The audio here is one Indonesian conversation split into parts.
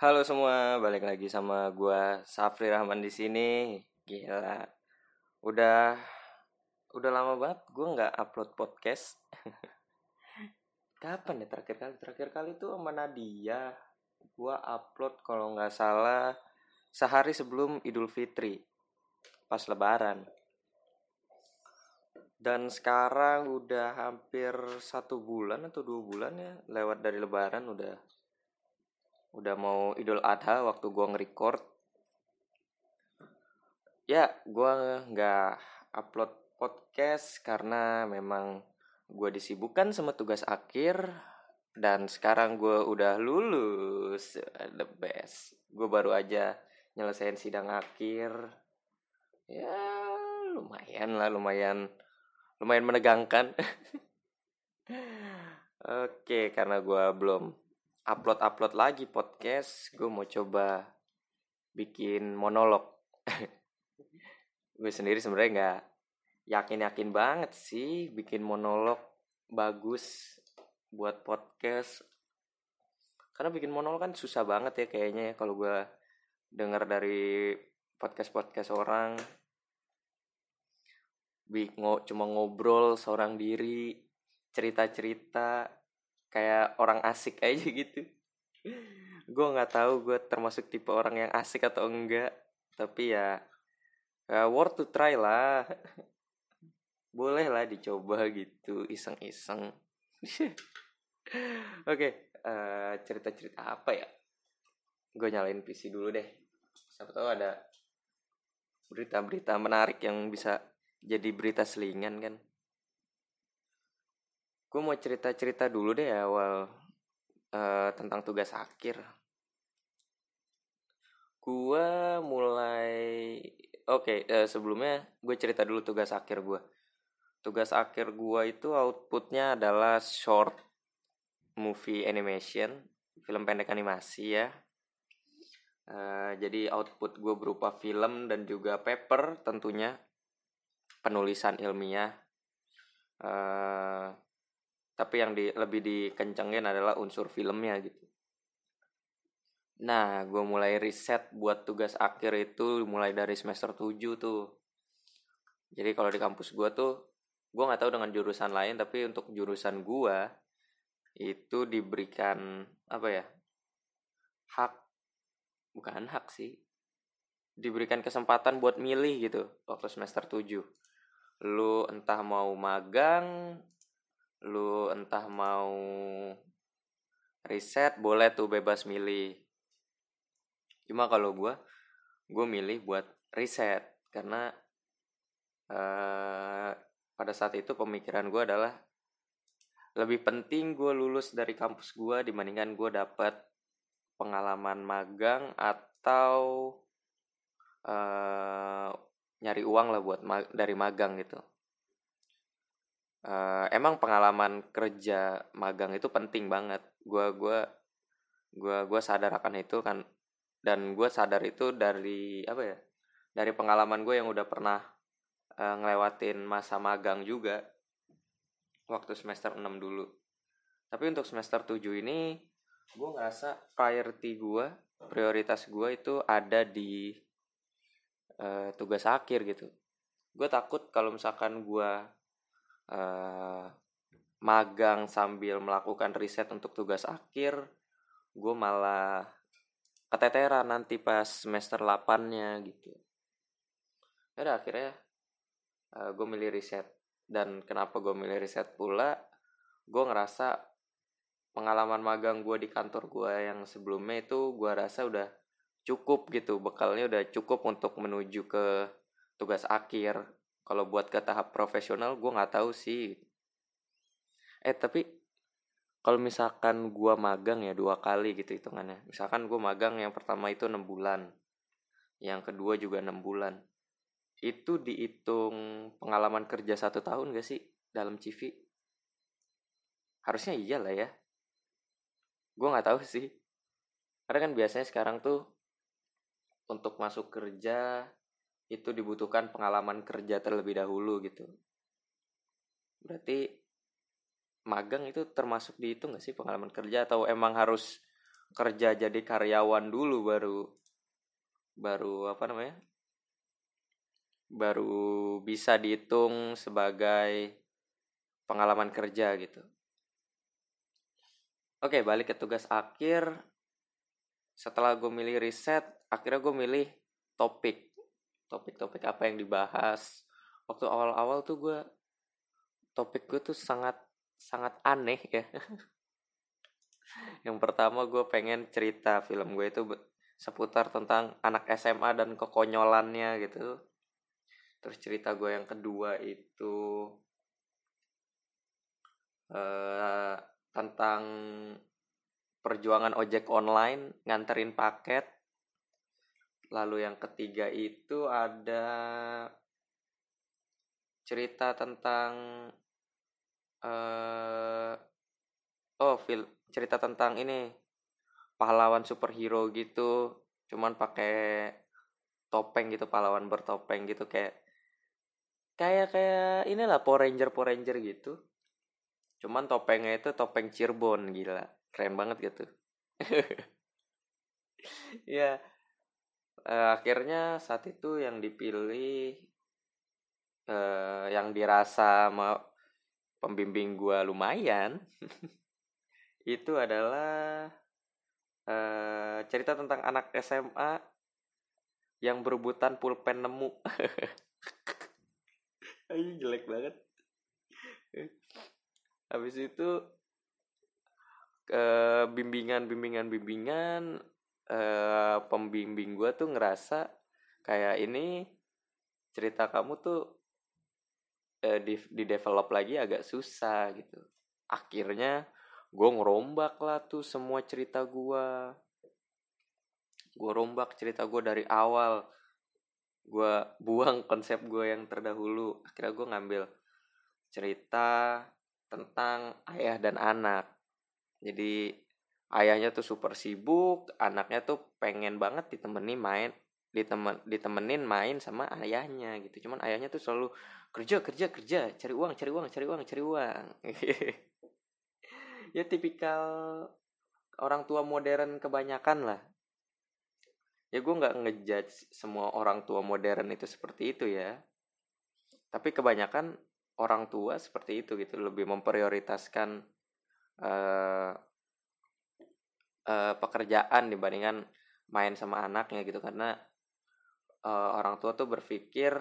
Halo semua, balik lagi sama gua Safri Rahman di sini. Gila. Udah udah lama banget gua nggak upload podcast. Kapan ya terakhir kali? Terakhir kali tuh sama Nadia. Gua upload kalau nggak salah sehari sebelum Idul Fitri. Pas lebaran. Dan sekarang udah hampir satu bulan atau dua bulan ya lewat dari lebaran udah udah mau Idul Adha waktu gua nge-record. Ya gua nggak upload podcast karena memang gua disibukkan sama tugas akhir dan sekarang gua udah lulus. The best. Gue baru aja nyelesain sidang akhir. Ya lumayan lah lumayan lumayan menegangkan. Oke karena gua belum upload upload lagi podcast gue mau coba bikin monolog. Gue sendiri sebenarnya nggak yakin yakin banget sih bikin monolog bagus buat podcast. Karena bikin monolog kan susah banget ya kayaknya ya kalau gue dengar dari podcast podcast orang Bingo, cuma ngobrol seorang diri cerita cerita kayak orang asik aja gitu. Gue nggak tahu gue termasuk tipe orang yang asik atau enggak. Tapi ya, ya worth to try lah. Boleh lah dicoba gitu iseng-iseng. Oke okay, uh, eh, cerita-cerita apa ya? Gue nyalain PC dulu deh. Siapa tahu ada berita-berita menarik yang bisa jadi berita selingan kan gue mau cerita cerita dulu deh awal uh, tentang tugas akhir. Gue mulai oke okay, eh, sebelumnya gue cerita dulu tugas akhir gue tugas akhir gue itu outputnya adalah short movie animation film pendek animasi ya. Uh, jadi output gue berupa film dan juga paper tentunya. Penulisan ilmiah. Uh, tapi yang di, lebih dikencengin adalah unsur filmnya gitu. Nah gue mulai riset buat tugas akhir itu mulai dari semester 7 tuh. Jadi kalau di kampus gue tuh gue nggak tahu dengan jurusan lain tapi untuk jurusan gue itu diberikan apa ya hak bukan hak sih diberikan kesempatan buat milih gitu waktu semester 7 lu entah mau magang lu entah mau riset boleh tuh bebas milih. Cuma kalau gue gue milih buat riset. Karena uh, pada saat itu pemikiran gue adalah lebih penting gue lulus dari kampus gue dibandingkan gue dapat pengalaman magang atau uh, nyari uang lah buat ma dari magang gitu uh, emang pengalaman kerja magang itu penting banget. Gua gua gua gua sadar akan itu kan. Dan gue sadar itu dari apa ya dari pengalaman gue yang udah pernah uh, ngelewatin masa magang juga waktu semester 6 dulu. Tapi untuk semester 7 ini gue ngerasa priority gue prioritas gue itu ada di uh, tugas akhir gitu. Gue takut kalau misalkan gue uh, magang sambil melakukan riset untuk tugas akhir gue malah keteteran nanti pas semester 8 nya gitu. Ya udah akhirnya uh, eh, gue milih riset. Dan kenapa gue milih riset pula? Gue ngerasa pengalaman magang gue di kantor gue yang sebelumnya itu gue rasa udah cukup gitu. Bekalnya udah cukup untuk menuju ke tugas akhir kalau buat ke tahap profesional gue nggak tahu sih. Eh tapi kalau misalkan gue magang ya dua kali gitu hitungannya. Misalkan gue magang yang pertama itu enam bulan yang kedua juga enam bulan. Itu dihitung pengalaman kerja satu tahun gak sih dalam CV harusnya iya lah ya. Gue nggak tahu sih. Karena kan biasanya sekarang tuh untuk masuk kerja itu dibutuhkan pengalaman kerja terlebih dahulu gitu. Berarti magang itu termasuk dihitung gak sih pengalaman kerja? Atau emang harus kerja jadi karyawan dulu baru baru apa namanya? Baru bisa dihitung sebagai pengalaman kerja gitu. Oke balik ke tugas akhir. Setelah gue milih riset akhirnya gue milih topik topik-topik apa yang dibahas. Waktu awal-awal tuh gue topik gue tuh sangat sangat aneh ya. Yang pertama gue pengen cerita film gue itu seputar tentang anak SMA dan kekonyolannya gitu. Terus cerita gue yang kedua itu uh, tentang perjuangan ojek online nganterin paket lalu yang ketiga itu ada cerita tentang uh, oh film cerita tentang ini pahlawan superhero gitu. Cuman pakai topeng gitu pahlawan bertopeng gitu kayak kayak kayak inilah Power Ranger Power Ranger gitu. Cuman topengnya itu topeng Cirebon gila. Keren banget gitu. Ya uh, akhirnya saat itu yang dipilih uh, yang dirasa sama pembimbing gua lumayan itu adalah uh, cerita tentang anak SMA yang berebutan pulpen nemu Ayo jelek banget. Habis itu uh, bimbingan bimbingan bimbingan uh, pembimbing gue tuh ngerasa kayak ini cerita kamu tuh uh, di, di develop lagi agak susah gitu. Akhirnya gue ngerombak lah tuh semua cerita gue. Gue rombak cerita gue dari awal gue buang konsep gue yang terdahulu akhirnya gue ngambil cerita tentang ayah dan anak jadi ayahnya tuh super sibuk anaknya tuh pengen banget ditemenin main ditemen ditemenin main sama ayahnya gitu. Cuman ayahnya tuh selalu kerja kerja kerja cari uang cari uang cari uang cari uang. Ya tipikal orang tua modern kebanyakan lah. Ya gue nggak ngejudge semua orang tua modern itu seperti itu ya. Tapi kebanyakan orang tua seperti itu gitu lebih memprioritaskan uh, uh, pekerjaan dibandingkan main sama anaknya gitu. Karena uh, orang tua tuh berpikir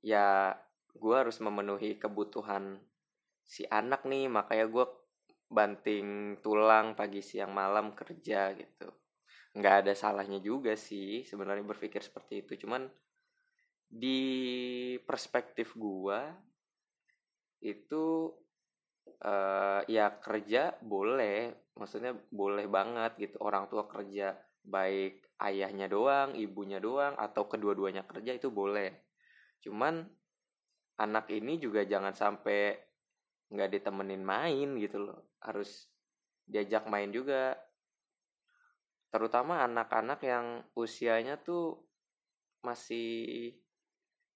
ya gue harus memenuhi kebutuhan si anak nih makanya gue banting tulang pagi siang malam kerja gitu. Nggak ada salahnya juga sih sebenarnya berpikir seperti itu. Cuman di perspektif gua itu uh, ya kerja boleh maksudnya boleh banget gitu. Orang tua kerja baik ayahnya doang ibunya doang atau kedua-duanya kerja itu boleh. Cuman anak ini juga jangan sampai nggak ditemenin main gitu loh. Harus diajak main juga. Terutama anak-anak yang usianya tuh masih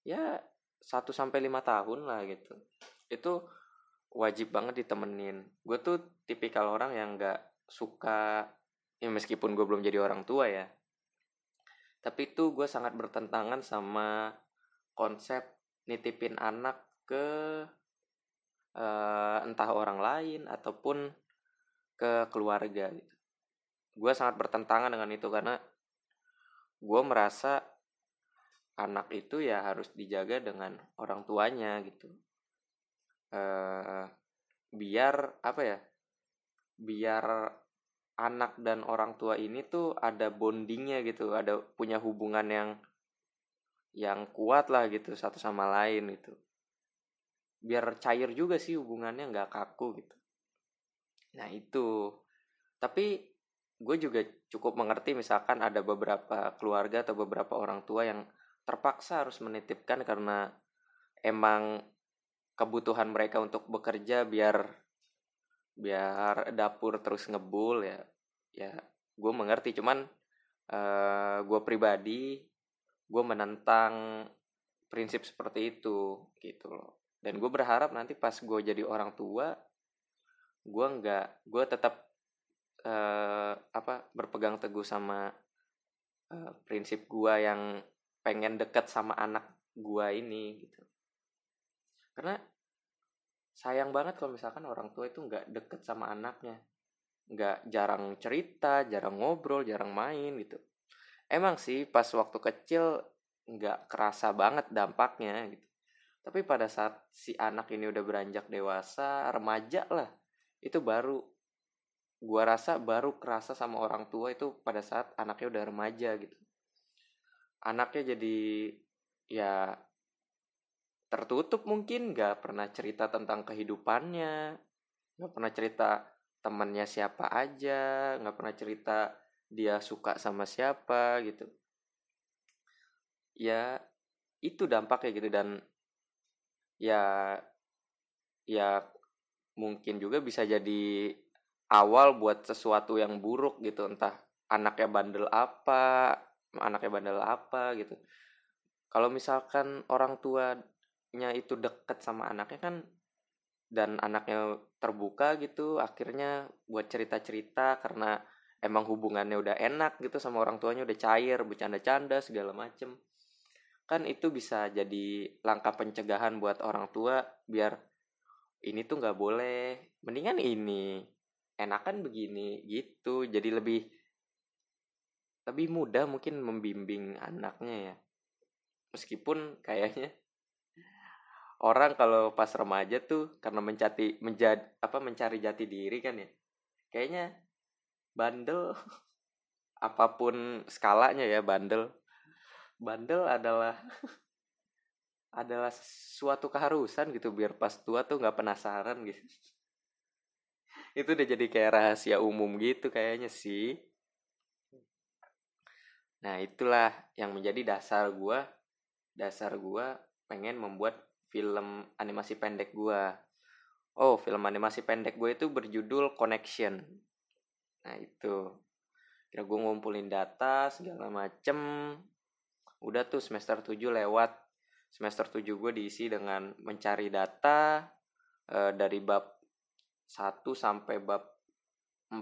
ya 1 sampai 5 tahun lah gitu. Itu wajib banget ditemenin. Gue tuh tipikal orang yang gak suka ya meskipun gue belum jadi orang tua ya. Tapi itu gue sangat bertentangan sama konsep nitipin anak ke uh, entah orang lain ataupun ke keluarga gitu gue sangat bertentangan dengan itu karena gue merasa anak itu ya harus dijaga dengan orang tuanya gitu uh, biar apa ya biar anak dan orang tua ini tuh ada bondingnya gitu ada punya hubungan yang yang kuat lah gitu satu sama lain gitu. Biar cair juga sih hubungannya nggak kaku gitu. Nah itu. Tapi gue juga cukup mengerti misalkan ada beberapa keluarga atau beberapa orang tua yang terpaksa harus menitipkan karena emang kebutuhan mereka untuk bekerja biar biar dapur terus ngebul ya. Ya gue mengerti. Cuman uh, gue pribadi gue menentang prinsip seperti itu gitu loh. Dan gue berharap nanti pas gue jadi orang tua gue nggak gue tetap uh, apa berpegang teguh sama uh, prinsip gua yang pengen deket sama anak gua ini gitu. Karena sayang banget kalau misalkan orang tua itu nggak deket sama anaknya. Nggak jarang cerita jarang ngobrol jarang main gitu. Emang sih pas waktu kecil nggak kerasa banget dampaknya gitu. Tapi pada saat si anak ini udah beranjak dewasa remaja lah itu baru gua rasa baru kerasa sama orang tua itu pada saat anaknya udah remaja gitu. Anaknya jadi ya tertutup mungkin nggak pernah cerita tentang kehidupannya nggak pernah cerita temannya siapa aja nggak pernah cerita dia suka sama siapa gitu. Ya itu dampaknya gitu dan ya ya mungkin juga bisa jadi awal buat sesuatu yang buruk gitu entah anaknya bandel apa anaknya bandel apa gitu. Kalau misalkan orang tuanya itu deket sama anaknya kan dan anaknya terbuka gitu akhirnya buat cerita-cerita karena emang hubungannya udah enak gitu sama orang tuanya udah cair bercanda-canda segala macem. Kan itu bisa jadi langkah pencegahan buat orang tua biar ini tuh nggak boleh mendingan ini enakan begini gitu. Jadi lebih lebih mudah mungkin membimbing anaknya ya. Meskipun kayaknya orang kalau pas remaja tuh karena mencari menjadi apa mencari jati diri kan ya kayaknya bandel apa pun skalanya ya bandel. Bandel adalah adalah suatu keharusan gitu biar pas tua tuh nggak penasaran gitu. Itu udah jadi kayak rahasia umum gitu kayaknya sih. Nah itulah yang menjadi dasar gua dasar gua pengen membuat film animasi pendek gua. Oh film animasi pendek gue itu berjudul Connection. Nah itu. Kira gue ngumpulin data segala macem. Udah tuh semester 7 lewat. Semester 7 gue diisi dengan mencari data e, dari bab 1 sampai bab 4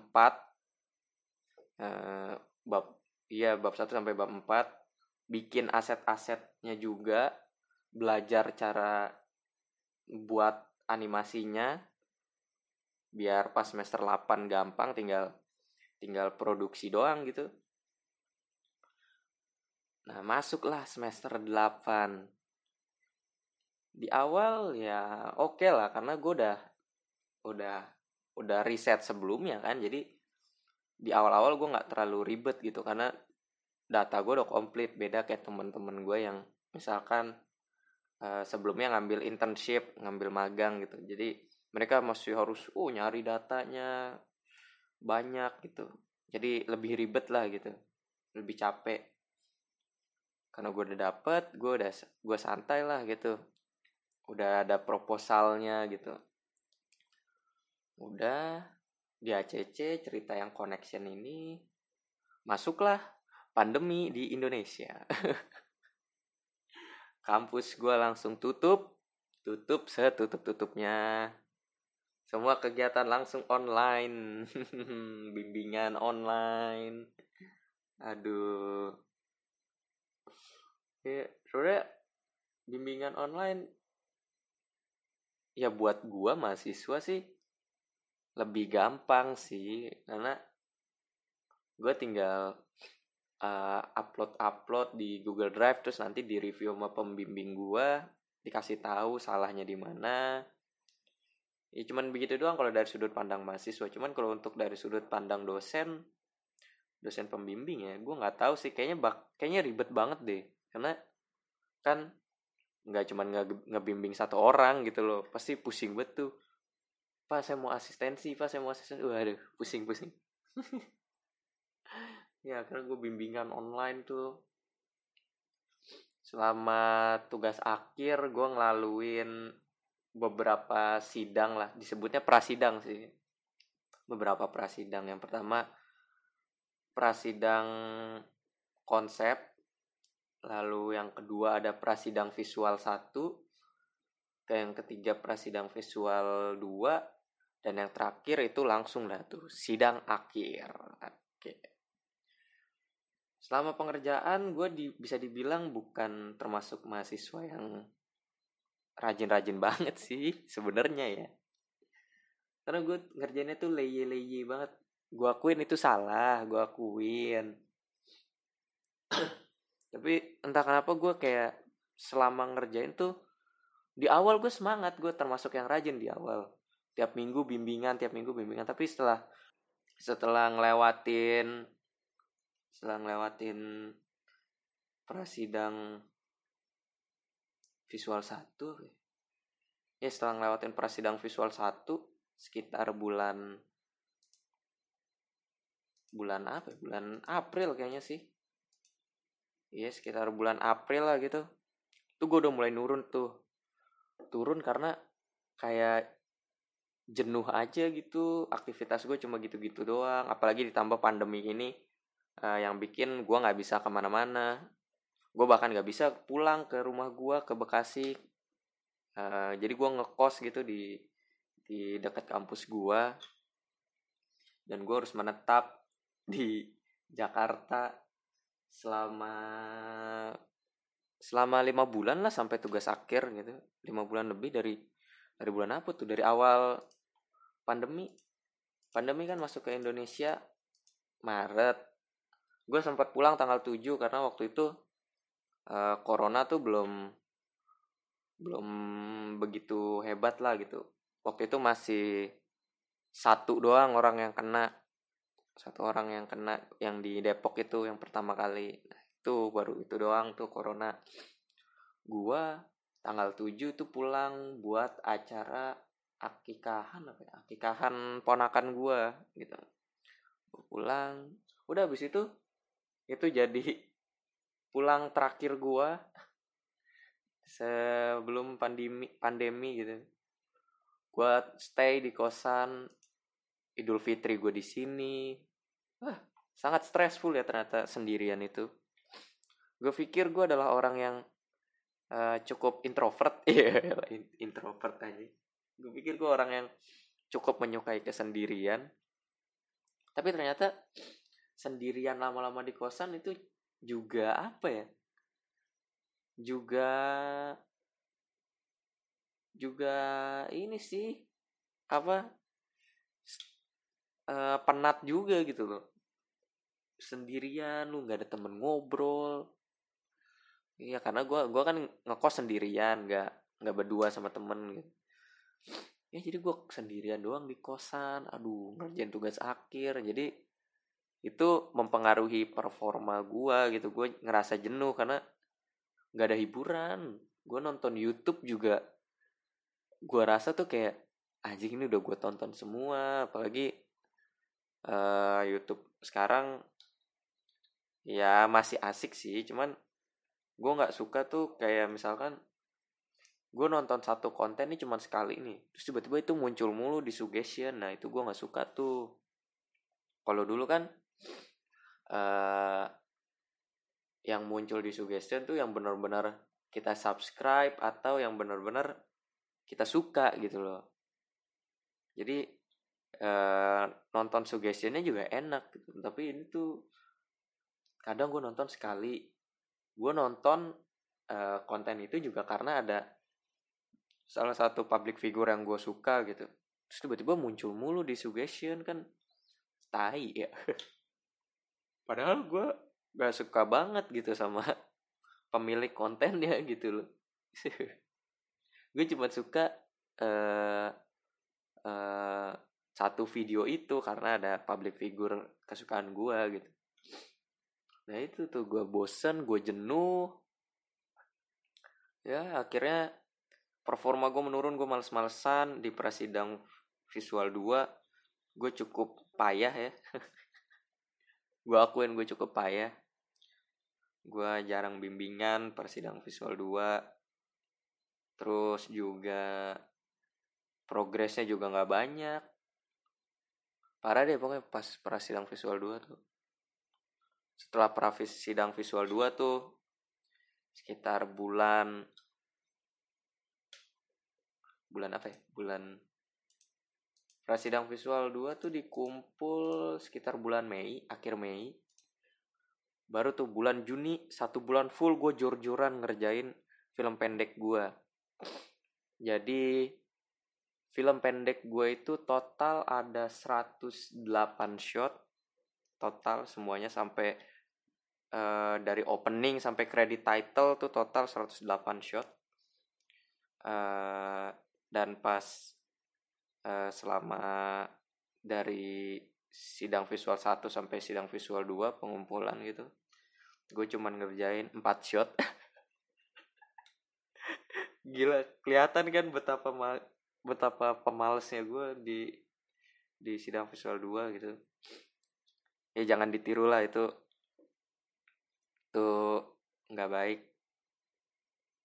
e, eh, bab iya bab 1 sampai bab 4 bikin aset-asetnya juga belajar cara buat animasinya biar pas semester 8 gampang tinggal tinggal produksi doang gitu Nah, masuklah semester 8. Di awal ya oke okay lah karena gue udah udah udah riset sebelumnya kan. Jadi di awal-awal gue nggak terlalu ribet gitu karena data gue udah komplit beda kayak temen-temen gue yang misalkan uh, sebelumnya ngambil internship, ngambil magang gitu. Jadi mereka masih harus uh nyari datanya banyak gitu. Jadi lebih ribet lah gitu. Lebih capek karena gue udah dapet gue udah gue santai lah gitu udah ada proposalnya gitu udah di ACC cerita yang connection ini masuklah pandemi di Indonesia kampus gue langsung tutup. Tutup setutup tutupnya. Semua kegiatan langsung online. Bimbingan online. Aduh. Ya sebenarnya bimbingan online ya buat gua mahasiswa sih lebih gampang sih. Karena gue tinggal uh, upload upload di Google Drive terus nanti di review sama pembimbing gua dikasih tahu salahnya di mana. Ya cuman begitu doang kalau dari sudut pandang mahasiswa. Cuman kalau untuk dari sudut pandang dosen dosen pembimbing ya gue nggak tahu sih. Kayaknya bak kayaknya ribet banget deh. Karena kan nggak cuma ngebimbing satu orang gitu loh. Pasti pusing betul pak saya mau asistensi pak saya mau asistensi. Waduh pusing pusing ya karena gue bimbingan online tuh. Selama tugas akhir gue ngelaluin beberapa sidang lah. Disebutnya prasidang sih. Beberapa prasidang. Yang pertama prasidang konsep. Lalu yang kedua ada prasidang visual 1 ke yang ketiga prasidang visual 2 dan yang terakhir itu langsung dah tuh sidang akhir. Oke selama pengerjaan gue di, bisa dibilang bukan termasuk mahasiswa yang rajin-rajin banget sih sebenarnya ya. Karena gue ngerjainnya tuh leye-leye banget. Gue akuin itu salah gue akuin. Tapi entah kenapa gue kayak selama ngerjain tuh di awal gue semangat gue termasuk yang rajin di awal. Tiap minggu bimbingan tiap minggu bimbingan. Tapi setelah setelah ngelewatin setelah ngelewatin prasidang visual satu ya setelah ngelewatin prasidang visual satu sekitar bulan bulan apa ya? bulan April kayaknya sih. Iya sekitar bulan April lah gitu. Tuh gue udah mulai nurun tuh. Turun karena kayak jenuh aja gitu. Aktivitas gue cuma gitu-gitu doang. Apalagi ditambah pandemi ini uh, yang bikin gue nggak bisa ke mana-mana. Gue bahkan nggak bisa pulang ke rumah gue ke Bekasi. Uh, jadi gue ngekos gitu di di dekat kampus gue dan gue harus menetap di Jakarta selama selama lima bulan lah sampai tugas akhir gitu. Lima bulan lebih dari dari bulan apa tuh? Dari awal pandemi. Pandemi kan masuk ke Indonesia Maret gue sempat pulang tanggal 7 karena waktu itu uh, corona tuh belum belum begitu hebat lah gitu. Waktu itu masih satu doang orang yang kena satu orang yang kena yang di Depok itu yang pertama kali. Nah, itu baru itu doang tuh corona. Gua tanggal 7 tuh pulang buat acara akikahan apa ya? Akikahan ponakan gua gitu. Pulang udah habis itu itu jadi pulang terakhir gua sebelum pandemi pandemi gitu. Gua stay di kosan Idul Fitri gue di sini. Wah sangat stressful ya ternyata sendirian itu. Gue pikir gue adalah orang yang uh, cukup introvert. Ya introvert aja. Gue pikir gue orang yang cukup menyukai kesendirian. Tapi ternyata sendirian lama-lama di kosan itu juga apa ya juga juga ini sih apa uh, penat juga gitu loh sendirian lu nggak ada temen ngobrol Iya karena gue gua kan ngekos sendirian nggak nggak berdua sama temen gitu. Ya jadi gue sendirian doang di kosan. Aduh ngerjain tugas akhir. Jadi itu mempengaruhi performa gue gitu. Gue ngerasa jenuh karena nggak ada hiburan. Gue nonton YouTube juga. Gue rasa tuh kayak anjing ini udah gue tonton semua. Apalagi uh, YouTube sekarang ya masih asik sih. Cuman gue nggak suka tuh kayak misalkan gue nonton satu konten ini cuma sekali nih terus tiba-tiba itu muncul mulu di suggestion nah itu gue nggak suka tuh kalau dulu kan uh, yang muncul di suggestion tuh yang benar-benar kita subscribe atau yang benar-benar kita suka gitu loh. Jadi uh, nonton suggestionnya juga enak gitu. Tapi ini tuh kadang gue nonton sekali. Gue nonton uh, konten itu juga karena ada salah satu public figure yang gue suka gitu. Terus tiba-tiba muncul mulu di suggestion kan. Tai ya padahal gue gak suka banget gitu sama pemilik kontennya gitu loh. Gue cuma suka uh, uh, satu video itu karena ada public figure kesukaan gue gitu. Nah itu tuh gue bosen gue jenuh. Ya akhirnya performa gue menurun gue males-malesan. Di prasidang visual 2 gue cukup payah ya gue akuin gue cukup payah. Gue jarang bimbingan persidang visual 2 terus juga progresnya juga nggak banyak. Parah deh pokoknya pas prasidang visual 2 tuh. Setelah pravis sidang visual 2 tuh sekitar bulan bulan apa ya? Bulan Prasidang Visual 2 tuh dikumpul sekitar bulan Mei, akhir Mei. Baru tuh bulan Juni, satu bulan full gue jor-joran ngerjain film pendek gue. Jadi film pendek gue itu total ada 108 shot. Total semuanya sampai uh, dari opening sampai credit title tuh total 108 shot. Uh, dan pas uh, selama dari sidang visual 1 sampai sidang visual 2 pengumpulan gitu gue cuman ngerjain 4 shot. Gila kelihatan kan betapa ma betapa pemalesnya gue di di sidang visual 2 gitu. Ya jangan ditiru lah itu tuh nggak baik.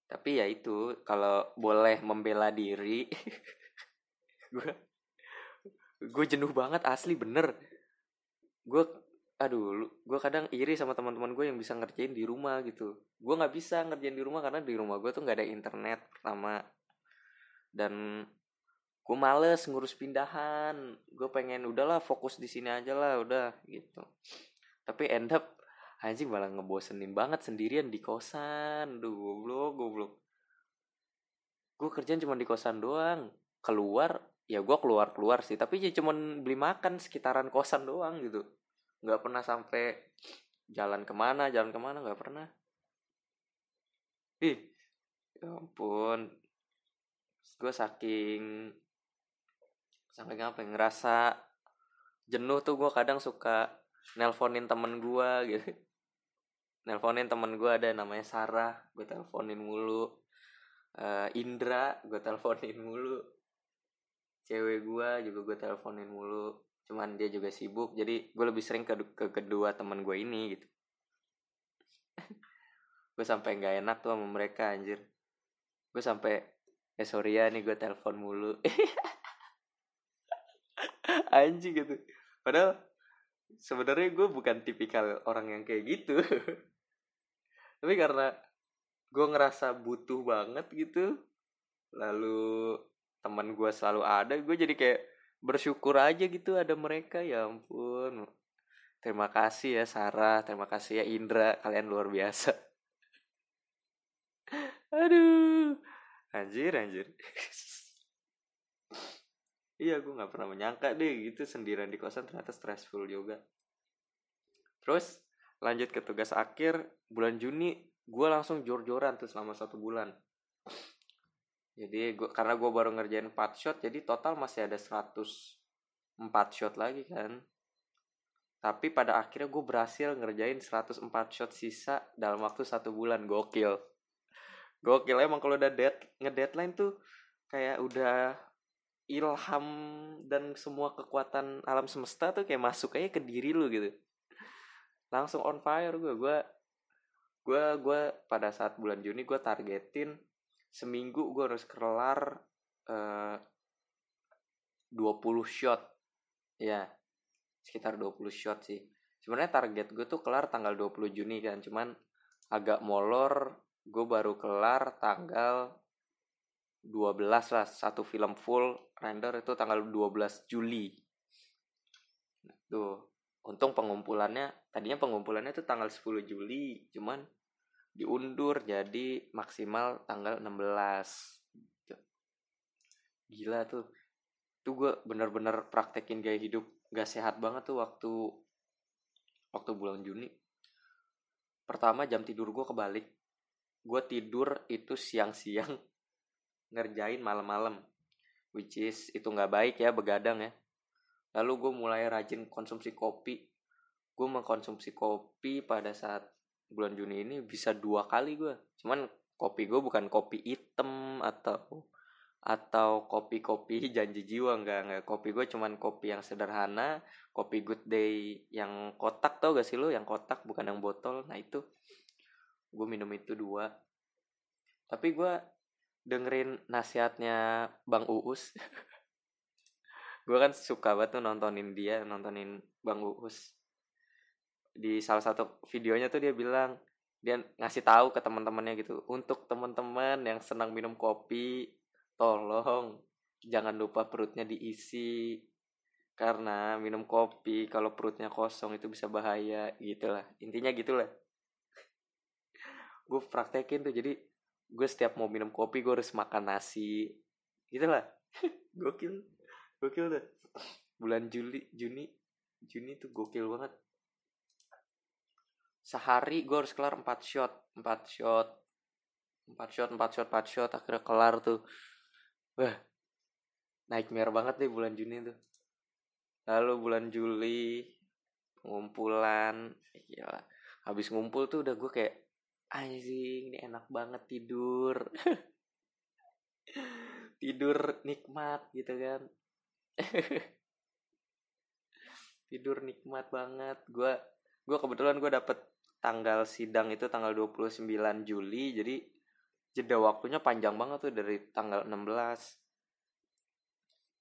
Tapi ya itu kalau boleh membela diri gue gue jenuh banget asli bener. Gue aduh gue kadang iri sama teman-teman gue yang bisa ngerjain di rumah gitu. Gue nggak bisa ngerjain di rumah karena di rumah gue tuh nggak ada internet pertama dan gue males ngurus pindahan. Gue pengen udahlah fokus di sini aja lah udah gitu. Tapi end up anjing malah ngebosenin banget sendirian di kosan. Duh goblok goblok. Gue kerjaan cuma di kosan doang. Keluar ya gue keluar keluar sih tapi ya cuman beli makan sekitaran kosan doang gitu. Nggak pernah sampai jalan ke mana jalan ke mana nggak pernah. Ih ya ampun. Gue saking saking apa ya, ngerasa jenuh tuh gue kadang suka nelponin temen gue gitu. Nelponin temen gue ada namanya Sarah gue teleponin mulu. Uh, Indra gue teleponin mulu cewek gue juga gue teleponin mulu. Cuman dia juga sibuk jadi gue lebih sering ke, ke kedua teman gue ini gitu. Gue sampai nggak enak tuh sama mereka anjir. Gue sampai eh sorry ya nih gue telepon mulu. Anjing gitu. Padahal sebenarnya gue bukan tipikal orang yang kayak gitu. Tapi karena gue ngerasa butuh banget gitu lalu teman gue selalu ada gue jadi kayak bersyukur aja gitu ada mereka ya ampun. Terima kasih ya Sarah terima kasih ya Indra kalian luar biasa. Aduh anjir anjir. Iya gue nggak pernah menyangka deh gitu sendirian di kosan ternyata stressful juga. Terus lanjut ke tugas akhir bulan Juni gue langsung jor-joran tuh selama satu bulan jadi gua karena gue baru ngerjain 4 shot jadi total masih ada 104 shot lagi kan. Tapi pada akhirnya gue berhasil ngerjain 104 shot sisa dalam waktu satu bulan. Gokil. Gokil. Emang kalau udah dead ngedeadline tuh kayak udah ilham dan semua kekuatan alam semesta tuh kayak masuk aja ke diri lu gitu. Langsung on fire gue gue gue gue pada saat bulan Juni gue targetin seminggu gue harus kelar eh, uh, 20 shot. Ya sekitar 20 shot sih. Sebenarnya target gue tuh kelar tanggal 20 Juni kan cuman agak molor. Gue baru kelar tanggal 12 lah satu film full render itu tanggal 12 Juli. Tuh untung pengumpulannya tadinya pengumpulannya tuh tanggal 10 Juli cuman diundur jadi maksimal tanggal 16 gila tuh. Tuh gue bener-bener praktekin gaya hidup gak sehat banget tuh waktu waktu bulan Juni. Pertama jam tidur gue kebalik. Gue tidur itu siang-siang ngerjain malam-malam which is itu nggak baik ya begadang ya. Lalu gue mulai rajin konsumsi kopi. Gue mengkonsumsi kopi pada saat bulan Juni ini bisa dua kali gue cuman kopi gue bukan kopi hitam atau atau kopi-kopi janji jiwa enggak enggak. Kopi gue cuman kopi yang sederhana kopi good day yang kotak tau gak sih lo yang kotak bukan yang botol. Nah itu gue minum itu dua. Tapi gue dengerin nasihatnya bang uus. Gue kan suka banget tuh nontonin dia nontonin bang uus di salah satu videonya tuh dia bilang dia ngasih tahu ke teman-temannya gitu untuk teman-teman yang senang minum kopi tolong jangan lupa perutnya diisi. Karena minum kopi kalau perutnya kosong itu bisa bahaya gitulah. Intinya gitulah. Gue praktekin tuh jadi gue setiap mau minum kopi gue harus makan nasi. Gitulah. Gokil. Gokil tuh bulan Juli Juni Juni tuh gokil banget sehari gue harus kelar 4 shot 4 shot 4 shot 4 shot 4 shot akhirnya kelar tuh. Wah nightmare banget nih bulan Juni tuh. Lalu bulan Juli pengumpulan gila. Habis ngumpul tuh udah gue kayak anjing ini enak banget tidur. Tidur nikmat gitu kan. Tidur nikmat banget. Gue gue kebetulan gue dapet tanggal sidang itu tanggal 29 Juli jadi jeda waktunya panjang banget tuh dari tanggal 16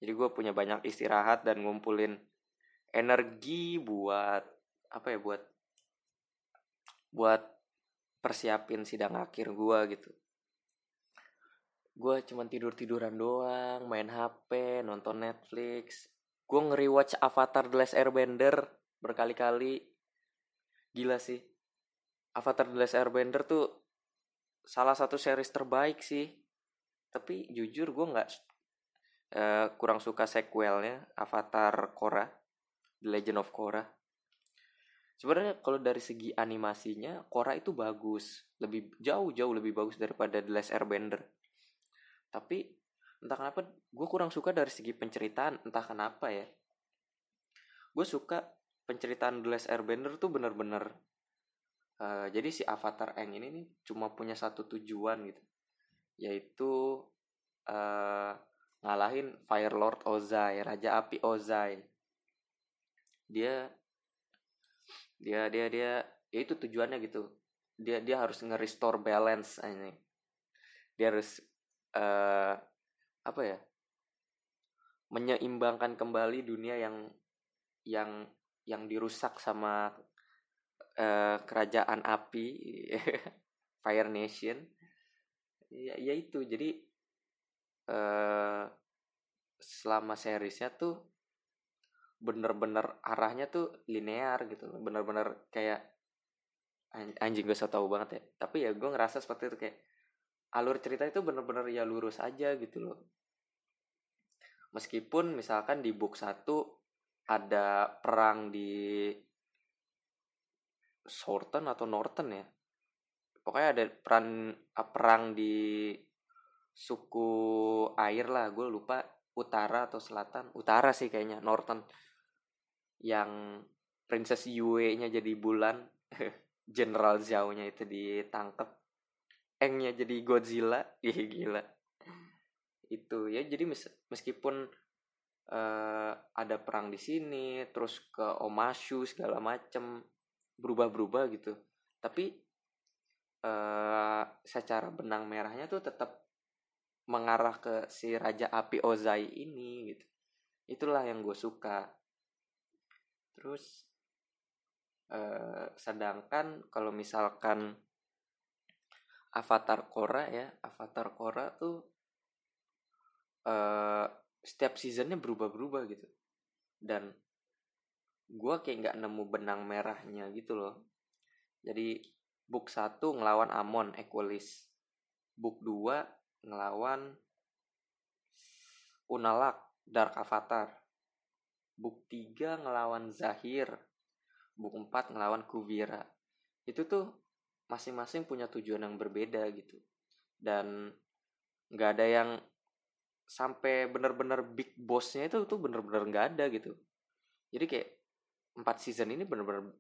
jadi gue punya banyak istirahat dan ngumpulin energi buat apa ya buat buat persiapin sidang akhir gue gitu. Gue cuman tidur tiduran doang main hp nonton netflix. Gue ngeri-watch Avatar The Last Airbender berkali-kali. Gila sih Avatar The Last Airbender tuh salah satu series terbaik sih. Tapi jujur gue nggak uh, kurang suka sequelnya Avatar Korra The Legend of Korra. Sebenarnya kalau dari segi animasinya Korra itu bagus. Lebih jauh jauh lebih bagus daripada The Last Airbender. Tapi entah kenapa gue kurang suka dari segi penceritaan entah kenapa ya. Gue suka penceritaan The Last Airbender tuh bener-bener uh, jadi si Avatar Aang ini nih cuma punya satu tujuan gitu yaitu uh, ngalahin Fire Lord Ozai, Raja Api Ozai. Dia dia dia dia ya itu tujuannya gitu. Dia dia harus nge-restore balance ini. Dia harus uh, apa ya? menyeimbangkan kembali dunia yang yang yang dirusak sama uh, kerajaan api Fire Nation. Ya, ya itu. Jadi uh, selama seriesnya tuh bener-bener arahnya tuh linear gitu bener-bener kayak anjing gue so tau banget ya tapi ya gue ngerasa seperti itu kayak alur cerita itu bener-bener ya lurus aja gitu loh meskipun misalkan di book satu ada perang di Sorten atau Norton ya? Pokoknya ada peran perang di suku air lah gue lupa utara atau selatan. Utara sih kayaknya Norton. Yang Princess Yue nya jadi bulan General Zhao nya itu ditangkap Engnya jadi Godzilla ih gila. Itu ya jadi meskipun uh, ada perang di sini terus ke Omashu segala macem berubah-berubah gitu tapi uh, secara benang merahnya tuh tetap mengarah ke si Raja Api Ozai ini gitu. Itulah yang gue suka. Terus eh, sedangkan kalau misalkan Avatar Korra ya, Avatar Korra tuh eh, setiap seasonnya berubah-berubah gitu. Dan gue kayak nggak nemu benang merahnya gitu loh. Jadi book 1 ngelawan Amon Equalis. Book 2 ngelawan Unalak Dark Avatar. Book 3 ngelawan Zahir. Book 4 ngelawan Kuvira. Itu tuh masing-masing punya tujuan yang berbeda gitu. Dan nggak ada yang sampai bener-bener big bossnya itu tuh bener-bener nggak ada gitu. Jadi kayak empat season ini bener-bener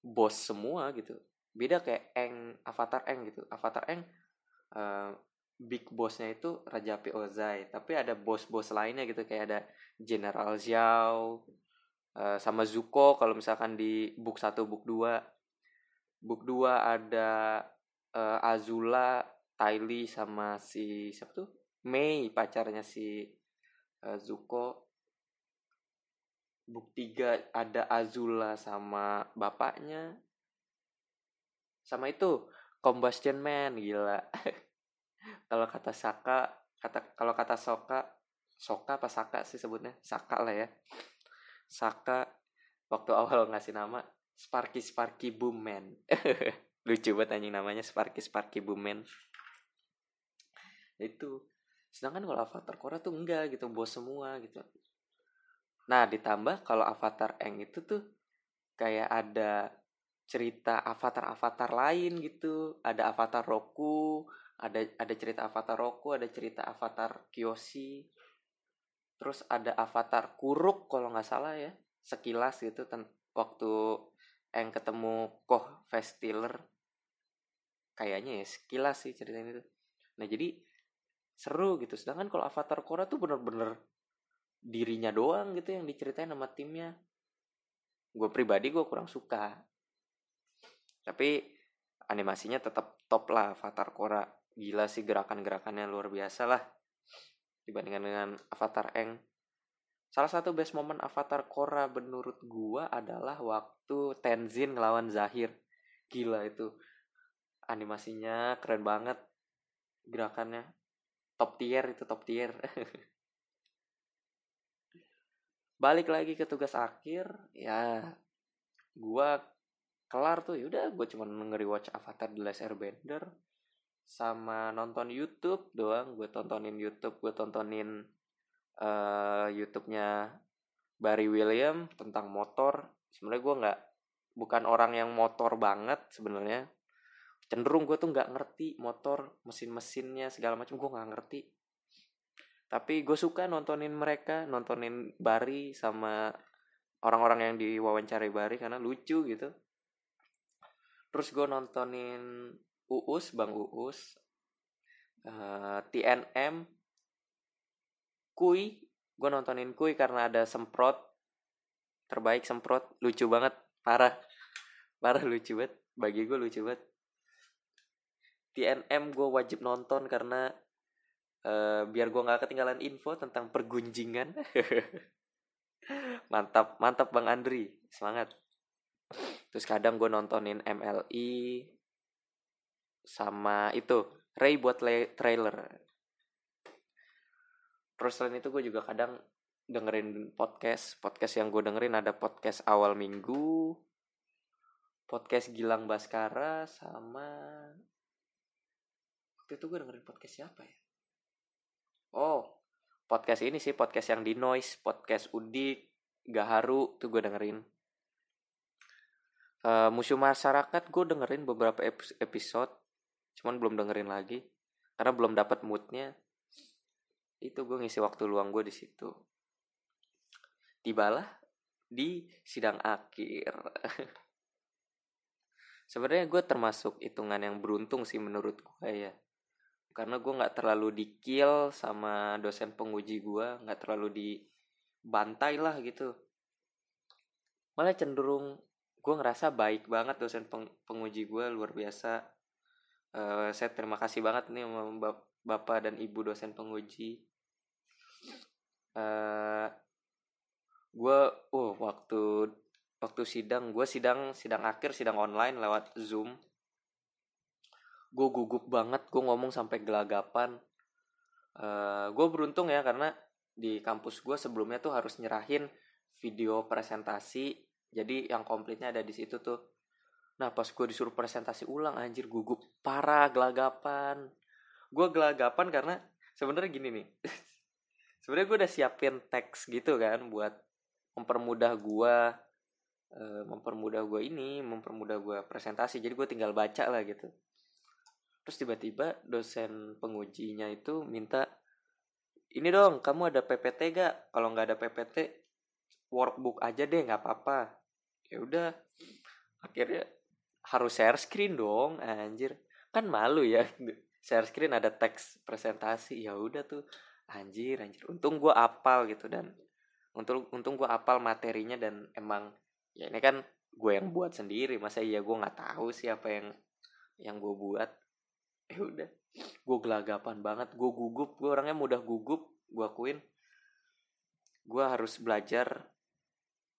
boss semua gitu. Beda kayak Eng Avatar Eng gitu. Avatar Eng uh, big bossnya itu Raja Api Ozai tapi ada bos-bos lainnya gitu kayak ada General Zhao uh, sama Zuko kalau misalkan di book 1 book 2 book 2 ada uh, Azula Tylee sama si siapa tuh Mei pacarnya si uh, Zuko book 3 ada Azula sama bapaknya. Sama itu Combustion Man gila. Kalau kata Saka kata kalau kata Soka Soka apa Saka sih sebutnya? Saka lah ya. Saka waktu awal ngasih nama Sparky Sparky Boomman lucu banget anjing namanya Sparky Sparky Boomman itu. Sedangkan kalau Avatar Korra tuh enggak gitu bos semua gitu nah ditambah kalau Avatar Eng itu tuh kayak ada cerita avatar-avatar lain gitu. Ada Avatar Roku ada ada cerita Avatar Roku ada cerita Avatar Kyoshi. Terus ada Avatar Kuruk kalau nggak salah ya sekilas gitu waktu yang ketemu Koh Festiller kayaknya ya sekilas sih ceritanya itu. Nah jadi seru gitu. Sedangkan kalau Avatar Korra tuh bener-bener dirinya doang gitu yang diceritain sama timnya. Gue pribadi gue kurang suka. Tapi animasinya tetap top lah Avatar Korra. Gila sih gerakan-gerakannya luar biasa lah. Dibandingkan dengan Avatar Eng. Salah satu best moment Avatar Korra menurut gua adalah waktu Tenzin ngelawan Zahir. Gila itu. Animasinya keren banget. Gerakannya top tier itu top tier balik lagi ke tugas akhir ya gua kelar tuh yaudah gue cuma ngeri watch Avatar The Last Airbender sama nonton YouTube doang. Gue tontonin YouTube gue tontonin uh, YouTube-nya Barry William tentang motor. Sebenarnya gue nggak bukan orang yang motor banget sebenarnya. Cenderung gue tuh nggak ngerti motor mesin-mesinnya segala macam gue nggak ngerti tapi gue suka nontonin mereka nontonin Bari sama orang-orang yang diwawancarai Bari karena lucu gitu. Terus gue nontonin Uus Bang Uus uh, eh, TNM Kui. Gue nontonin Kui karena ada semprot terbaik semprot lucu banget parah. Parah lucu banget bagi gue lucu banget. TNM gue wajib nonton karena uh, biar gue nggak ketinggalan info tentang pergunjingan. Mantap mantap bang Andri. Semangat. Terus kadang gue nontonin MLI sama itu Ray buat trailer. Terus selain itu gue juga kadang dengerin podcast. Podcast yang gue dengerin ada podcast awal minggu podcast Gilang Baskara sama waktu itu gue dengerin podcast siapa ya oh podcast ini sih podcast yang di noise podcast udik gaharu tuh gue dengerin. Uh, musuh masyarakat gue dengerin beberapa episode cuman belum dengerin lagi karena belum dapat moodnya. Itu gue ngisi waktu luang gue di situ. Tibalah di sidang akhir. Sebenarnya gue termasuk hitungan yang beruntung sih menurut gue ya karena gue nggak terlalu dikil sama dosen penguji gue nggak terlalu dibantai lah gitu. Malah cenderung gue ngerasa baik banget dosen peng penguji gue luar biasa. Uh, saya terima kasih banget nih sama bapak dan ibu dosen penguji. Uh, eh, gue uh waktu waktu sidang gue sidang sidang akhir sidang online lewat zoom gue gugup banget gue ngomong sampai gelagapan. Uh, eh, gue beruntung ya karena di kampus gue sebelumnya tuh harus nyerahin video presentasi. Jadi yang komplitnya ada di situ tuh. Nah pas gue disuruh presentasi ulang anjir gugup parah gelagapan. Gue gelagapan karena sebenarnya gini nih. Sebenarnya gue udah siapin teks gitu kan buat mempermudah gue uh, mempermudah gue ini mempermudah gue presentasi. Jadi gue tinggal baca lah gitu terus tiba-tiba dosen pengujinya itu minta ini dong kamu ada PPT gak? Kalau nggak ada PPT workbook aja deh nggak apa-apa. Ya udah akhirnya harus share screen dong anjir. Kan malu ya share screen ada teks presentasi. Ya udah tuh anjir anjir. Untung gue apal gitu dan untung untung gue apal materinya dan emang ya ini kan gue yang buat sendiri. Masa iya gue nggak tahu siapa yang yang gue buat ya udah. Gue gelagapan banget gue gugup gue orangnya mudah gugup gue akuin. Gue harus belajar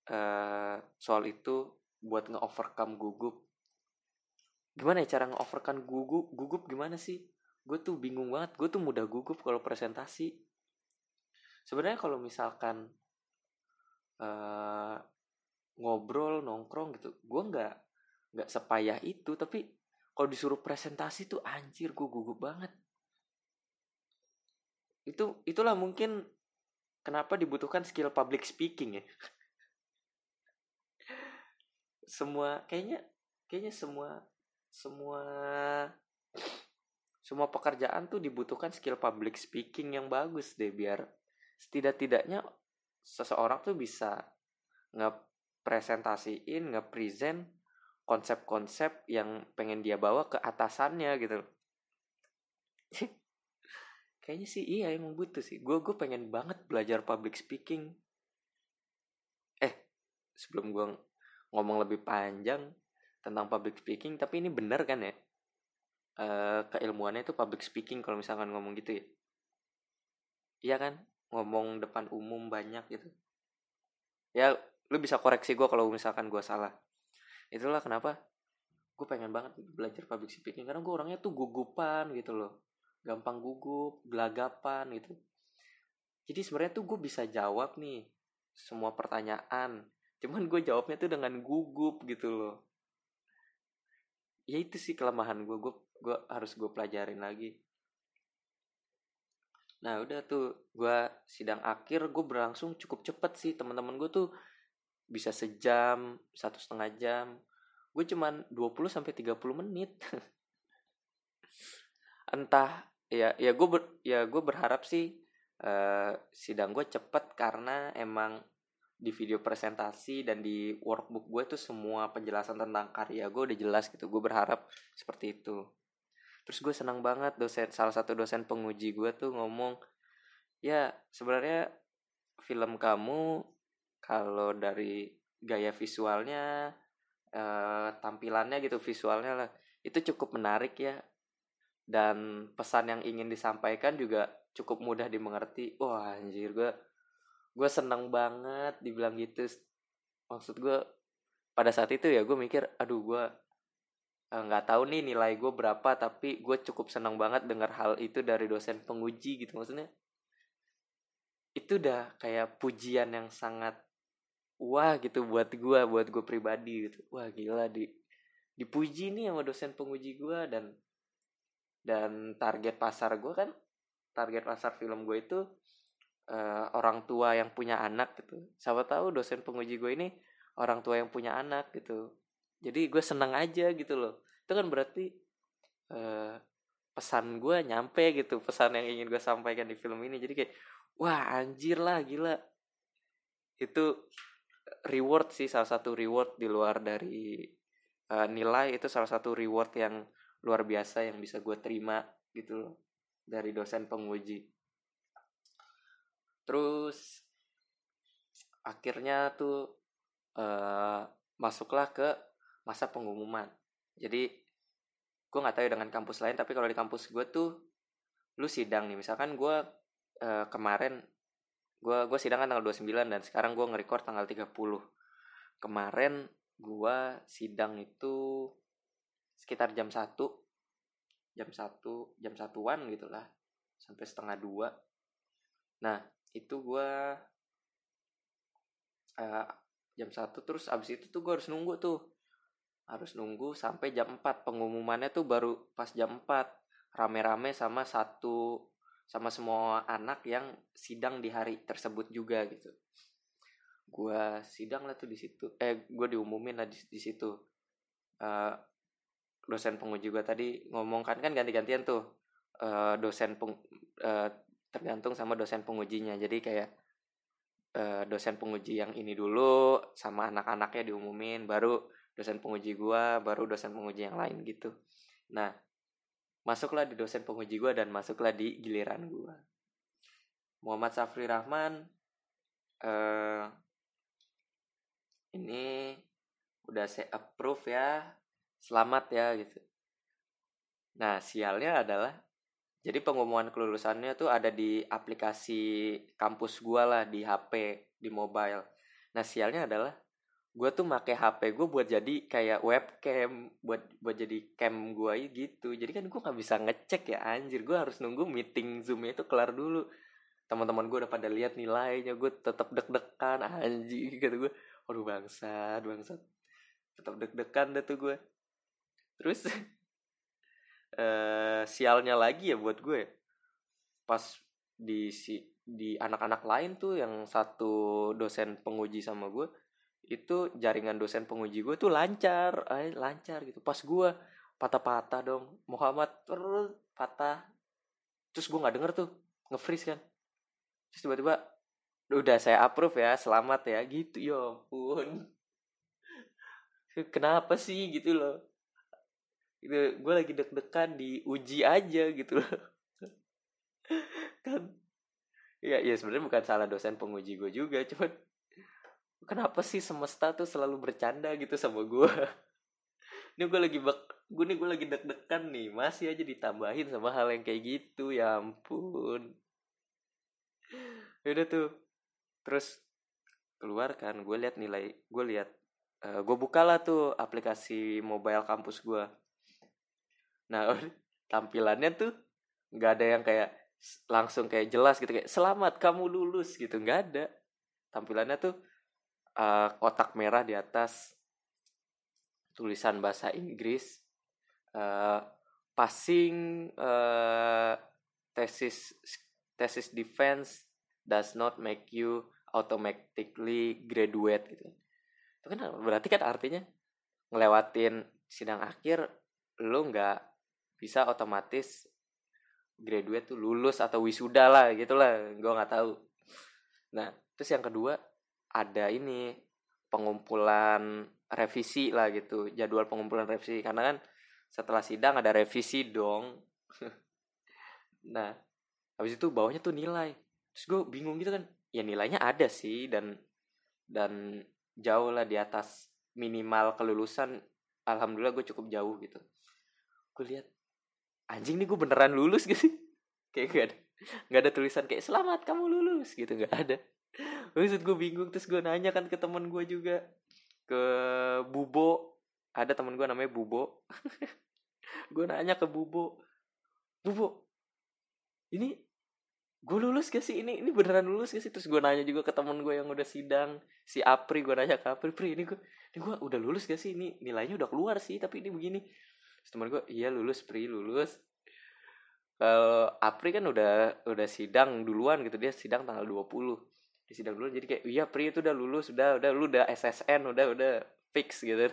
uh, soal itu buat nge-overcome gugup. Gimana ya cara nge-overcome gugup gugup gimana sih? Gue tuh bingung banget gue tuh mudah gugup kalau presentasi. Sebenarnya kalau misalkan uh, ngobrol nongkrong gitu gue nggak nggak sepayah itu tapi kalau disuruh presentasi tuh anjir gue gugup banget. Itu itulah mungkin kenapa dibutuhkan skill public speaking ya. Semua kayaknya kayaknya semua semua semua pekerjaan tuh dibutuhkan skill public speaking yang bagus deh biar setidak-tidaknya seseorang tuh bisa ngepresentasiin, ngepresent konsep-konsep yang pengen dia bawa ke atasannya gitu. Kayaknya sih iya emang butuh sih. Gue gue pengen banget belajar public speaking. Eh, sebelum gue ngomong lebih panjang tentang public speaking, tapi ini bener kan ya? E, keilmuannya itu public speaking kalau misalkan ngomong gitu ya. Iya kan? Ngomong depan umum banyak gitu. Ya, lu bisa koreksi gue kalau misalkan gue salah itulah kenapa gue pengen banget belajar public speaking. Karena gue orangnya tuh gugupan gitu loh. Gampang gugup gelagapan gitu. Jadi sebenarnya tuh gue bisa jawab nih semua pertanyaan. Cuman gue jawabnya tuh dengan gugup gitu loh. Ya itu sih kelemahan gue gue gue harus gue pelajarin lagi. Nah udah tuh gue sidang akhir gue berlangsung cukup cepet sih. Teman-teman gue tuh bisa sejam satu setengah jam. Gue cuman 20 sampai 30 menit. Entah ya ya gue ber, ya gue berharap sih uh, sidang gue cepet karena emang di video presentasi dan di workbook gue tuh semua penjelasan tentang karya gue udah jelas gitu. Gue berharap seperti itu. Terus gue senang banget dosen salah satu dosen penguji gue tuh ngomong ya sebenarnya film kamu kalau dari gaya visualnya eh, tampilannya gitu visualnya lah itu cukup menarik ya. Dan pesan yang ingin disampaikan juga cukup mudah dimengerti. Wah anjir gue gue seneng banget dibilang gitu. Maksud gue pada saat itu ya gue mikir aduh gue eh, nggak tahu nih nilai gue berapa tapi gue cukup seneng banget dengar hal itu dari dosen penguji gitu maksudnya. Itu udah kayak pujian yang sangat wah gitu buat gue buat gue pribadi gitu. Wah gila di dipuji nih sama dosen penguji gue dan dan target pasar gue kan target pasar film gue itu uh, orang tua yang punya anak gitu. Siapa tahu dosen penguji gue ini orang tua yang punya anak gitu. Jadi gue seneng aja gitu loh. Itu kan berarti uh, pesan gue nyampe gitu pesan yang ingin gue sampaikan di film ini. Jadi kayak wah anjir lah gila. Itu reward sih salah satu reward di luar dari uh, nilai itu salah satu reward yang luar biasa yang bisa gue terima gitu loh dari dosen penguji. Terus akhirnya tuh uh, masuklah ke masa pengumuman. Jadi gue nggak tahu ya dengan kampus lain tapi kalau di kampus gue tuh lu sidang nih. Misalkan gue uh, kemarin gue gue sidang kan tanggal 29 dan sekarang gue nge-record tanggal 30 kemarin gue sidang itu sekitar jam 1 jam 1 jam satuan gitulah. Sampai setengah dua. Nah itu gue uh, jam 1 terus abis itu tuh gue harus nunggu tuh. Harus nunggu sampai jam 4 pengumumannya tuh baru pas jam 4 rame-rame sama satu sama semua anak yang sidang di hari tersebut juga gitu. Gue sidang lah tuh di situ. Eh gue diumumin lah di, di situ. Uh, dosen penguji gue tadi ngomong kan kan ganti-gantian tuh. Uh, dosen peng, uh, tergantung sama dosen pengujinya. Jadi kayak uh, dosen penguji yang ini dulu sama anak-anaknya diumumin baru dosen penguji gue baru dosen penguji yang lain gitu. Nah masuklah di dosen penguji gue dan masuklah di giliran gue Muhammad Safri Rahman uh, ini udah saya approve ya. Selamat ya gitu. Nah sialnya adalah jadi pengumuman kelulusannya tuh ada di aplikasi kampus gue lah di HP di mobile. Nah sialnya adalah gue tuh make HP gue buat jadi kayak webcam buat buat jadi cam gue gitu. Jadi kan gue nggak bisa ngecek ya anjir. Gue harus nunggu meeting zoomnya itu kelar dulu. Teman-teman gue udah pada lihat nilainya gue tetap deg-degan anjing gitu gue aduh bangsat bangsat. Tetap deg-degan deh tuh gue terus eh sialnya lagi ya buat gue pas di si di anak-anak lain tuh yang satu dosen penguji sama gue itu jaringan dosen penguji gue tuh lancar ay, lancar gitu. Pas gue patah-patah dong Muhammad terus patah. Terus gue nggak denger tuh nge-freeze kan. Terus tiba-tiba udah saya approve ya selamat ya. Gitu ya ampun. Kenapa sih? Gitu loh. Itu gue lagi deg-degan diuji aja gitu loh. Kan? Ya ya sebenarnya bukan salah dosen penguji gue juga cuman kenapa sih semesta tuh selalu bercanda gitu sama gue ini gue lagi bak gue nih gue lagi deg-degan nih. Masih aja ditambahin sama hal yang kayak gitu ya ampun. Udah tuh terus keluar kan gue lihat nilai gue lihat uh, gue bukalah tuh aplikasi mobile kampus gue nah tampilannya tuh nggak ada yang kayak langsung kayak jelas gitu kayak selamat kamu lulus gitu. Nggak ada. Tampilannya tuh uh, kotak merah di atas tulisan bahasa Inggris uh, passing uh, tesis tesis defense does not make you automatically graduate gitu. Itu kan berarti kan artinya ngelewatin sidang akhir lu nggak bisa otomatis graduate tuh lulus atau wisuda lah gitulah. Gue nggak tahu. Nah terus yang kedua ada ini pengumpulan revisi lah gitu jadwal pengumpulan revisi. Karena kan setelah sidang ada revisi dong. Nah habis itu bawahnya tuh nilai. Terus gue bingung gitu kan. Ya nilainya ada sih dan dan jauh lah di atas minimal kelulusan. Alhamdulillah gue cukup jauh gitu. Gue lihat anjing nih gue beneran lulus gak sih? Kayak gak ada nggak ada tulisan kayak selamat kamu lulus gitu nggak ada. Maksud gue bingung terus gue nanya kan ke teman gue juga ke Bubo. Ada teman gue namanya Bubo. Gue nanya ke Bubo Bubo ini gue lulus gak sih? Ini ini beneran lulus gak sih? Terus gue nanya juga ke temen gue yang udah sidang si Apri gue nanya ke Apri Pri ini gue ini gue udah lulus gak sih? Ini nilainya udah keluar sih tapi ini begini. Terus temen gue iya lulus Pri lulus kalau Apri kan udah udah sidang duluan gitu dia sidang tanggal 20 di sidang duluan jadi kayak iya Pri itu udah lulus udah udah lu udah SSN udah udah fix gitu.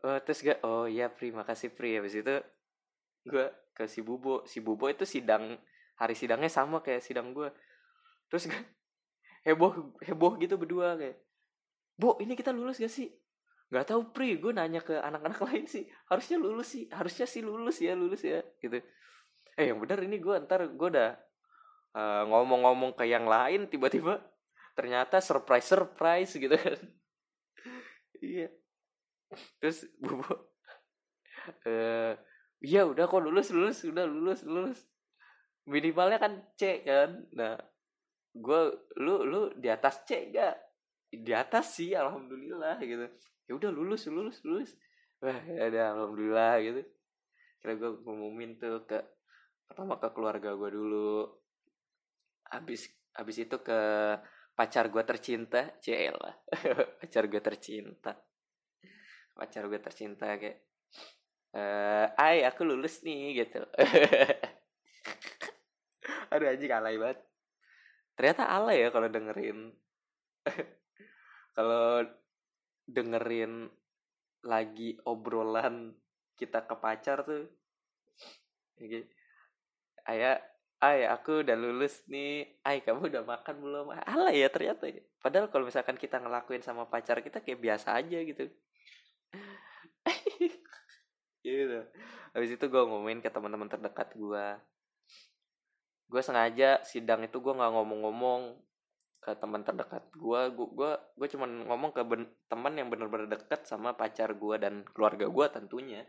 Oh, terus gue oh iya Pri makasih Pri. Habis itu gue ke si Bubo. Si Bubo itu sidang hari sidangnya sama kayak sidang gue terus gue heboh heboh gitu berdua kayak bu ini kita lulus gak sih? Nggak tahu pri gue nanya ke anak-anak lain sih. Harusnya lulus sih harusnya sih lulus ya lulus ya gitu eh yang benar ini gue ntar gue udah uh, ngomong-ngomong ke yang lain tiba-tiba ternyata surprise surprise gitu kan. Iya. Terus bu uh, iya udah kok lulus lulus udah lulus lulus. Minimalnya kan C kan. Nah gue lu lu di atas C gak di atas sih alhamdulillah gitu. Ya udah lulus lulus lulus. Wah ya alhamdulillah gitu. Kira gue ngumumin tuh ke pertama ke keluarga gue dulu. Habis habis itu ke pacar gue tercinta cel lah pacar gue tercinta. Pacar gue tercinta kayak eh ay aku lulus nih gitu. Aduh anjing alay banget. Ternyata alay ya kalau dengerin. Kalau dengerin lagi obrolan kita ke pacar tuh ayah ay aku udah lulus nih. Ay kamu udah makan belum? Alay ya ternyata ya. padahal kalau misalkan kita ngelakuin sama pacar kita kayak biasa aja gitu. Gitu. Habis itu gue ngomongin ke teman-teman terdekat gue gue sengaja sidang itu gue nggak ngomong-ngomong ke teman terdekat gue gue gue gue cuman ngomong ke ben, teman yang bener-bener deket sama pacar gue dan keluarga gue tentunya.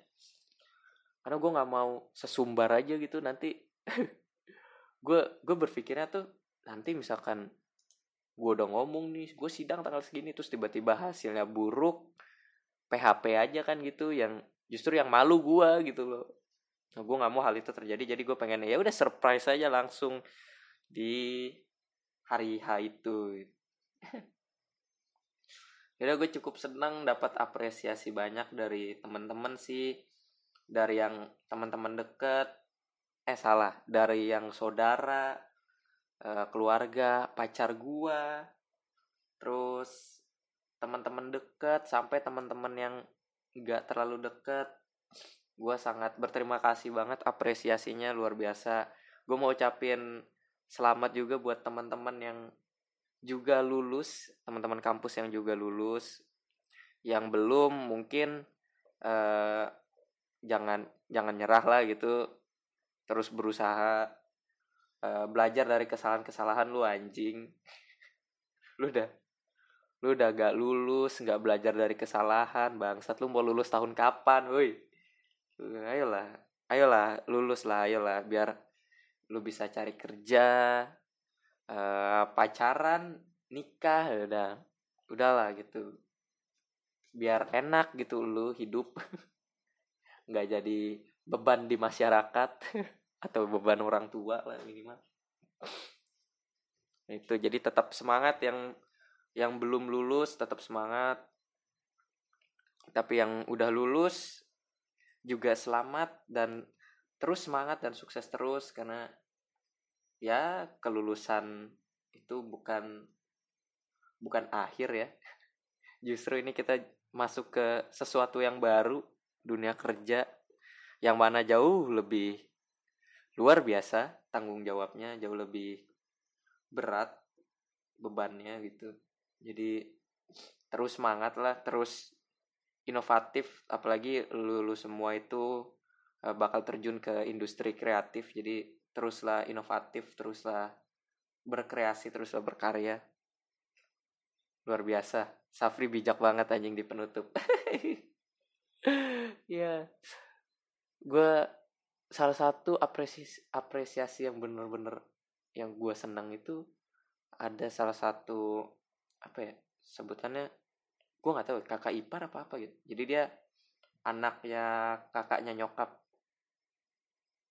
Karena gue nggak mau sesumbar aja gitu nanti gue gue berpikirnya tuh nanti misalkan gue udah ngomong nih gue sidang tanggal segini terus tiba-tiba hasilnya buruk PHP aja kan gitu yang justru yang malu gue gitu loh. Nah, gue nggak mau hal itu terjadi jadi gue pengen ya udah surprise aja langsung di hari H itu. Jadi gue cukup senang dapat apresiasi banyak dari teman-teman sih dari yang teman-teman deket eh salah. Dari yang saudara eh, keluarga pacar gua terus teman-teman deket sampai teman-teman yang nggak terlalu deket. Gue sangat berterima kasih banget apresiasinya luar biasa. Gue mau ucapin selamat juga buat teman-teman yang juga lulus teman-teman kampus yang juga lulus. Yang belum mungkin uh, jangan jangan nyerah lah gitu terus berusaha uh, belajar dari kesalahan-kesalahan lu anjing. Lu udah lu udah gak lulus nggak belajar dari kesalahan bangsat. Lu mau lulus tahun kapan woi? Ayolah ayolah lulus lah ayolah biar lu bisa cari kerja uh, pacaran nikah ya udah udahlah gitu. Biar enak gitu lu hidup. Nggak jadi beban di masyarakat atau beban orang tua lah minimal. Itu jadi tetap semangat yang yang belum lulus tetap semangat. Tapi yang udah lulus juga selamat dan terus semangat dan sukses terus karena ya kelulusan itu bukan bukan akhir ya. Justru ini kita masuk ke sesuatu yang baru dunia kerja yang mana jauh lebih luar biasa tanggung jawabnya jauh lebih berat bebannya gitu. Jadi terus semangat lah terus inovatif apalagi lulu semua itu uh, bakal terjun ke industri kreatif. Jadi teruslah inovatif teruslah berkreasi teruslah berkarya. Luar biasa. Safri bijak banget anjing di penutup. Ya gue salah satu apresiasi apresiasi yang bener-bener yang gue senang itu ada salah satu apa ya sebutannya gue nggak tahu kakak ipar apa apa gitu. Jadi dia anaknya kakaknya nyokap.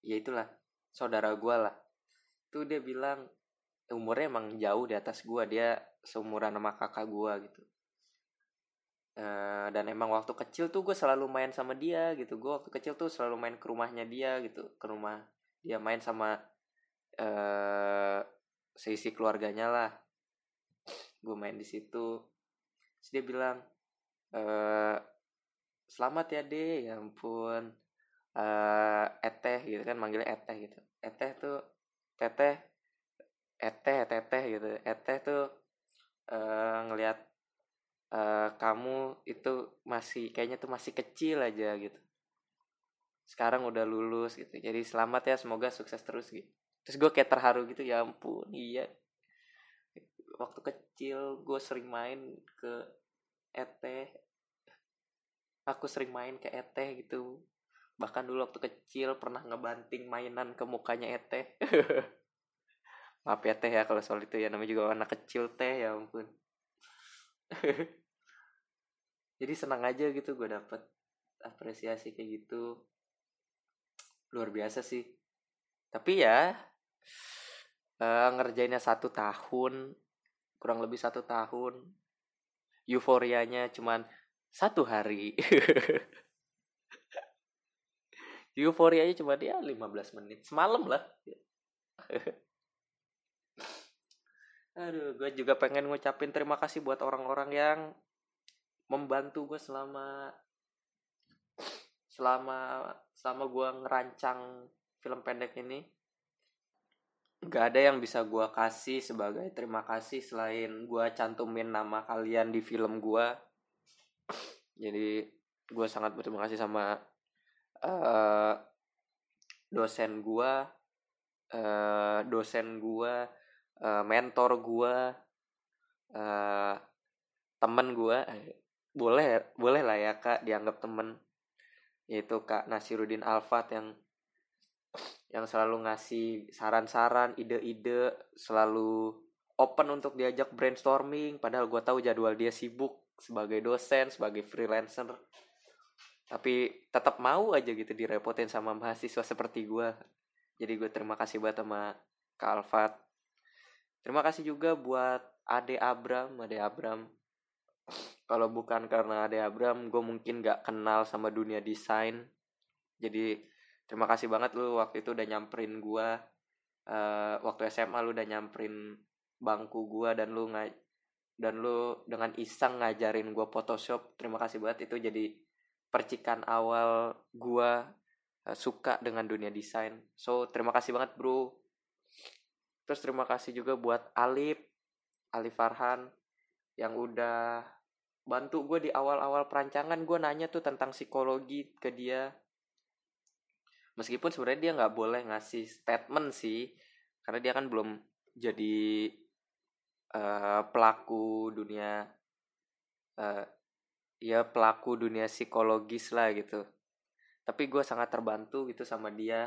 Ya itulah saudara gue lah. Tuh dia bilang umurnya emang jauh di atas gue dia seumuran sama kakak gue gitu uh, dan emang waktu kecil tuh gue selalu main sama dia gitu. Gue waktu kecil tuh selalu main ke rumahnya dia gitu. Ke rumah dia main sama uh, seisi keluarganya lah. Gue main di situ. Terus dia bilang e, selamat ya deh ya ampun. Eteh gitu kan manggilnya eteh gitu. Eteh tuh teteh eteh teteh gitu. Eteh tuh uh, ngelihat uh, kamu itu masih kayaknya tuh masih kecil aja gitu. Sekarang udah lulus gitu. Jadi selamat ya semoga sukses terus gitu. Terus gue kayak terharu gitu ya ampun iya. Waktu kecil gue sering main ke eteh aku sering main ke eteh gitu. Bahkan dulu waktu kecil pernah ngebanting mainan ke mukanya eteh maaf ya teh ya kalau soal itu ya. Namanya juga anak kecil teh ya ampun jadi senang aja gitu gue dapet apresiasi kayak gitu. Luar biasa sih. Tapi ya uh, ngerjainnya satu tahun kurang lebih satu tahun euforianya cuman satu hari. Euforianya cuma dia 15 menit semalam lah aduh gue juga pengen ngucapin terima kasih buat orang-orang yang membantu gue selama selama selama gue ngerancang film pendek ini. Gak ada yang bisa gue kasih sebagai terima kasih selain gue cantumin nama kalian di film gue jadi gue sangat berterima kasih sama uh, dosen gue uh, dosen gue uh, mentor gue uh, temen gue eh, boleh boleh lah ya kak dianggap temen yaitu kak Nasiruddin Alfat yang yang selalu ngasih saran-saran, ide-ide, selalu open untuk diajak brainstorming. Padahal gue tahu jadwal dia sibuk sebagai dosen, sebagai freelancer. Tapi tetap mau aja gitu direpotin sama mahasiswa seperti gue. Jadi gue terima kasih banget sama Kak Alfat. Terima kasih juga buat Ade Abram. Ade Abram kalau bukan karena Ade Abram gue mungkin gak kenal sama dunia desain. Jadi terima kasih banget lu waktu itu udah nyamperin gue uh, waktu SMA lu udah nyamperin bangku gue dan lu nggak dan lu dengan iseng ngajarin gue Photoshop. Terima kasih banget. Itu jadi percikan awal gue uh, suka dengan dunia desain. So terima kasih banget bro terus terima kasih juga buat Alip Alif Farhan yang udah bantu gue di awal-awal perancangan. Gue nanya tuh tentang psikologi ke dia. Meskipun sebenarnya dia nggak boleh ngasih statement sih karena dia kan belum jadi uh, pelaku dunia uh, ya pelaku dunia psikologis lah gitu. Tapi gue sangat terbantu gitu sama dia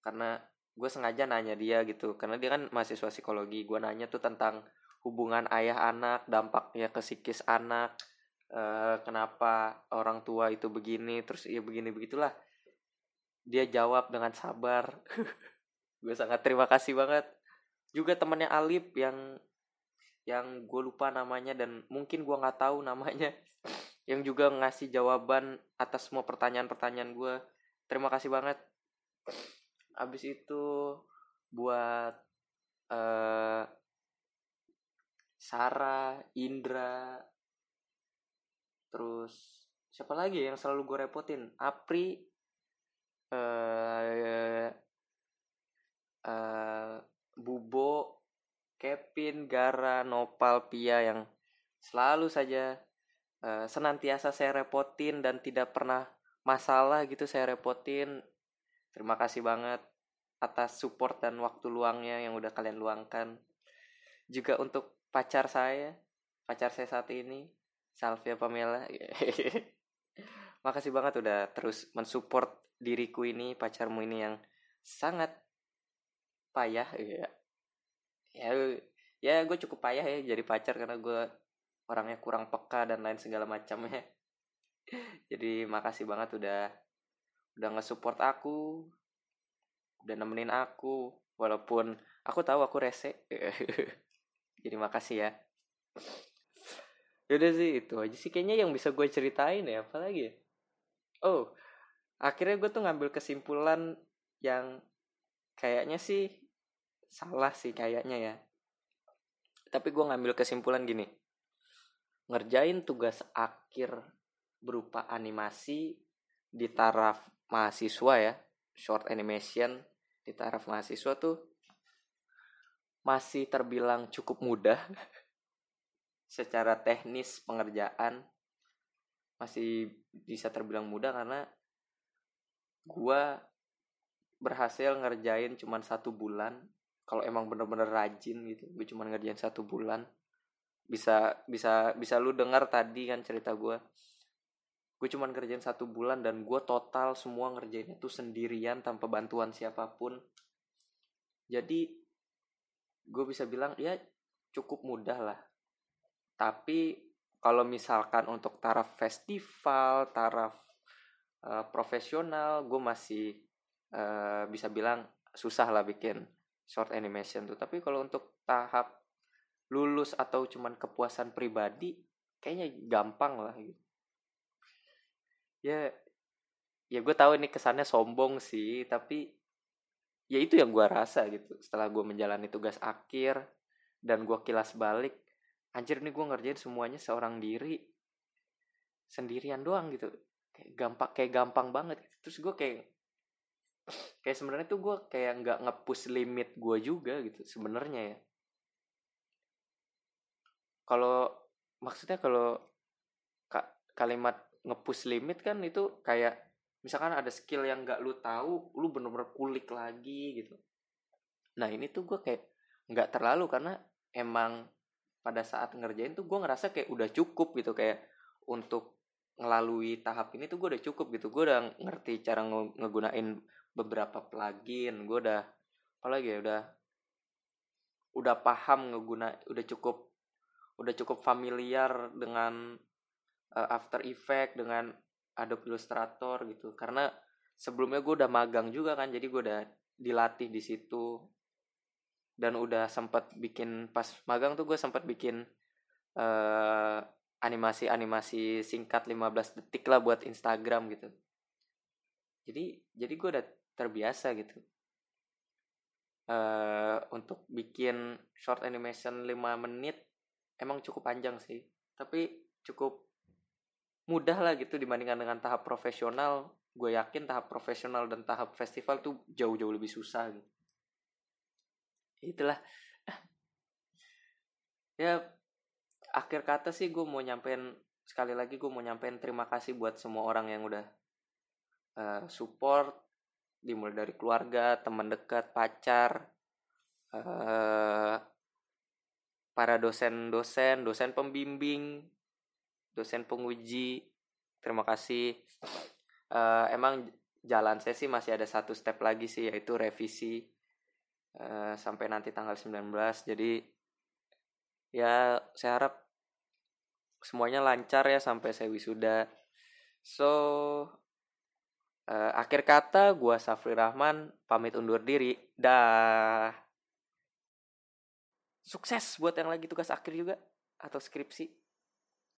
karena gue sengaja nanya dia gitu. Karena dia kan mahasiswa psikologi gue nanya tuh tentang hubungan ayah anak dampaknya ke psikis anak uh, kenapa orang tua itu begini terus ya begini begitulah. Dia jawab dengan sabar. Gue sangat terima kasih banget. Juga temannya Alip yang yang gue lupa namanya dan mungkin gue nggak tahu namanya yang juga ngasih jawaban atas semua pertanyaan-pertanyaan gue terima kasih banget abis itu buat uh, Sarah Indra terus siapa lagi yang selalu gue repotin Apri uh, uh, Bubo Kevin, Gara, Nopal, Pia yang selalu saja uh, senantiasa saya repotin dan tidak pernah masalah gitu saya repotin. Terima kasih banget atas support dan waktu luangnya yang udah kalian luangkan. Juga untuk pacar saya, pacar saya saat ini, Salvia Pamela. Makasih banget udah terus mensupport diriku ini, pacarmu ini yang sangat payah ya ya ya gue cukup payah ya jadi pacar karena gue orangnya kurang peka dan lain segala macamnya jadi makasih banget udah udah nge-support aku udah nemenin aku walaupun aku tahu aku rese. Jadi makasih ya. Yaudah sih itu aja sih kayaknya yang bisa gue ceritain ya apalagi ya? Oh akhirnya gue tuh ngambil kesimpulan yang kayaknya sih salah sih kayaknya ya. Tapi gue ngambil kesimpulan gini. Ngerjain tugas akhir berupa animasi di taraf mahasiswa ya short animation di taraf mahasiswa tuh masih terbilang cukup mudah. Secara teknis pengerjaan masih bisa terbilang mudah karena gue berhasil ngerjain cuma satu bulan. Kalau emang bener-bener rajin gitu gue cuma ngerjain satu bulan bisa bisa bisa lu dengar tadi kan cerita gue gue cuma ngerjain satu bulan dan gue total semua ngerjain itu sendirian tanpa bantuan siapa pun. Jadi gue bisa bilang ya cukup mudah lah. Tapi kalau misalkan untuk taraf festival taraf uh, profesional gue masih uh, bisa bilang susah lah bikin short animation tuh. Tapi kalau untuk tahap lulus atau cuman kepuasan pribadi kayaknya gampang lah gitu ya ya gue tahu ini kesannya sombong sih tapi ya itu yang gue rasa gitu setelah gue menjalani tugas akhir dan gue kilas balik anjir nih gue ngerjain semuanya seorang diri sendirian doang gitu. Kayak gampang kayak gampang banget terus gue kayak kayak sebenarnya tuh gue kayak nggak ngepush limit gue juga gitu sebenarnya ya. Kalau maksudnya kalau ka, kalimat ngepush limit kan itu kayak misalkan ada skill yang nggak lu tahu lu bener-bener kulik lagi gitu. Nah ini tuh gue kayak nggak terlalu karena emang pada saat ngerjain tuh gue ngerasa kayak udah cukup gitu. Kayak untuk ngelalui tahap ini tuh gue udah cukup gitu. Gue udah ngerti cara ngegunain beberapa plugin. Gue udah apalagi ya udah udah paham ngeguna udah cukup udah cukup familiar dengan uh, After Effect dengan Adobe Illustrator gitu. Karena sebelumnya gue udah magang juga kan jadi gue udah dilatih di situ. Dan udah sempat bikin pas magang tuh gue sempat bikin uh, animasi-animasi singkat 15 detik lah buat Instagram gitu. Jadi jadi gue udah terbiasa gitu. Uh, untuk bikin short animation 5 menit emang cukup panjang sih. Tapi cukup mudah lah gitu dibandingkan dengan tahap profesional. Gue yakin tahap profesional dan tahap festival tuh jauh-jauh lebih susah gitu. Itulah. Ya akhir kata sih gue mau nyampein sekali lagi gue mau nyampein terima kasih buat semua orang yang udah uh, support dimulai dari keluarga teman dekat pacar uh, para dosen-dosen dosen pembimbing dosen penguji. Terima kasih. Uh, emang jalan saya sih masih ada satu step lagi sih yaitu revisi uh, sampai nanti tanggal 19 jadi ya saya harap semuanya lancar ya sampai saya wisuda. So uh, akhir kata gua Safri Rahman pamit undur diri. Dah. Sukses buat yang lagi tugas akhir juga atau skripsi